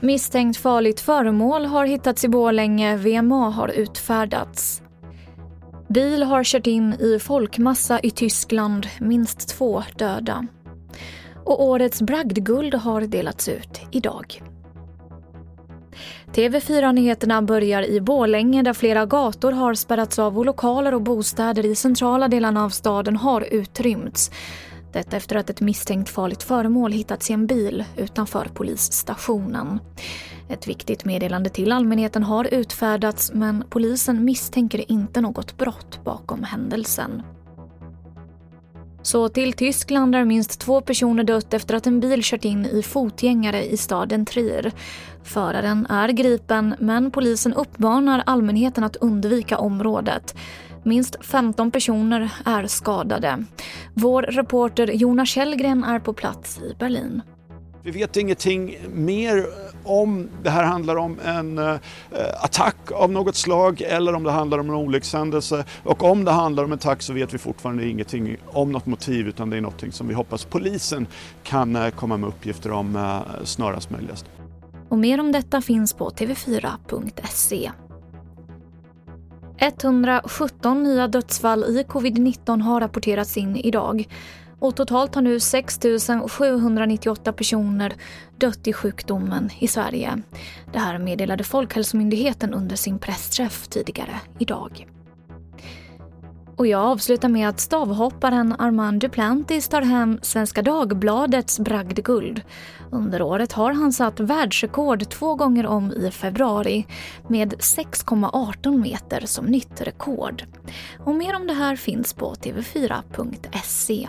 Misstänkt farligt föremål har hittats i Borlänge, VMA har utfärdats. Bil har kört in i folkmassa i Tyskland, minst två döda. Och årets bragdguld har delats ut idag. TV4-nyheterna börjar i Bålänge där flera gator har spärrats av och lokaler och bostäder i centrala delarna av staden har utrymts. Detta efter att ett misstänkt farligt föremål hittats i en bil utanför polisstationen. Ett viktigt meddelande till allmänheten har utfärdats men polisen misstänker inte något brott bakom händelsen. Så till Tyskland där minst två personer dött efter att en bil kört in i fotgängare i staden Trier. Föraren är gripen men polisen uppmanar allmänheten att undvika området. Minst 15 personer är skadade. Vår reporter Jonas Källgren är på plats i Berlin. Vi vet ingenting mer om det här handlar om en eh, attack av något slag eller om det handlar om en olyckshändelse. Och om det handlar om en attack så vet vi fortfarande ingenting om något motiv utan det är något som vi hoppas polisen kan eh, komma med uppgifter om eh, snarast möjligt. Och mer om detta finns på tv4.se. 117 nya dödsfall i covid-19 har rapporterats in idag och totalt har nu 6 798 personer dött i sjukdomen i Sverige. Det här meddelade Folkhälsomyndigheten under sin pressträff tidigare idag. Och jag avslutar med att stavhopparen Armand Duplantis tar hem Svenska Dagbladets bragdguld. Under året har han satt världsrekord två gånger om i februari med 6,18 meter som nytt rekord. Och mer om det här finns på tv4.se.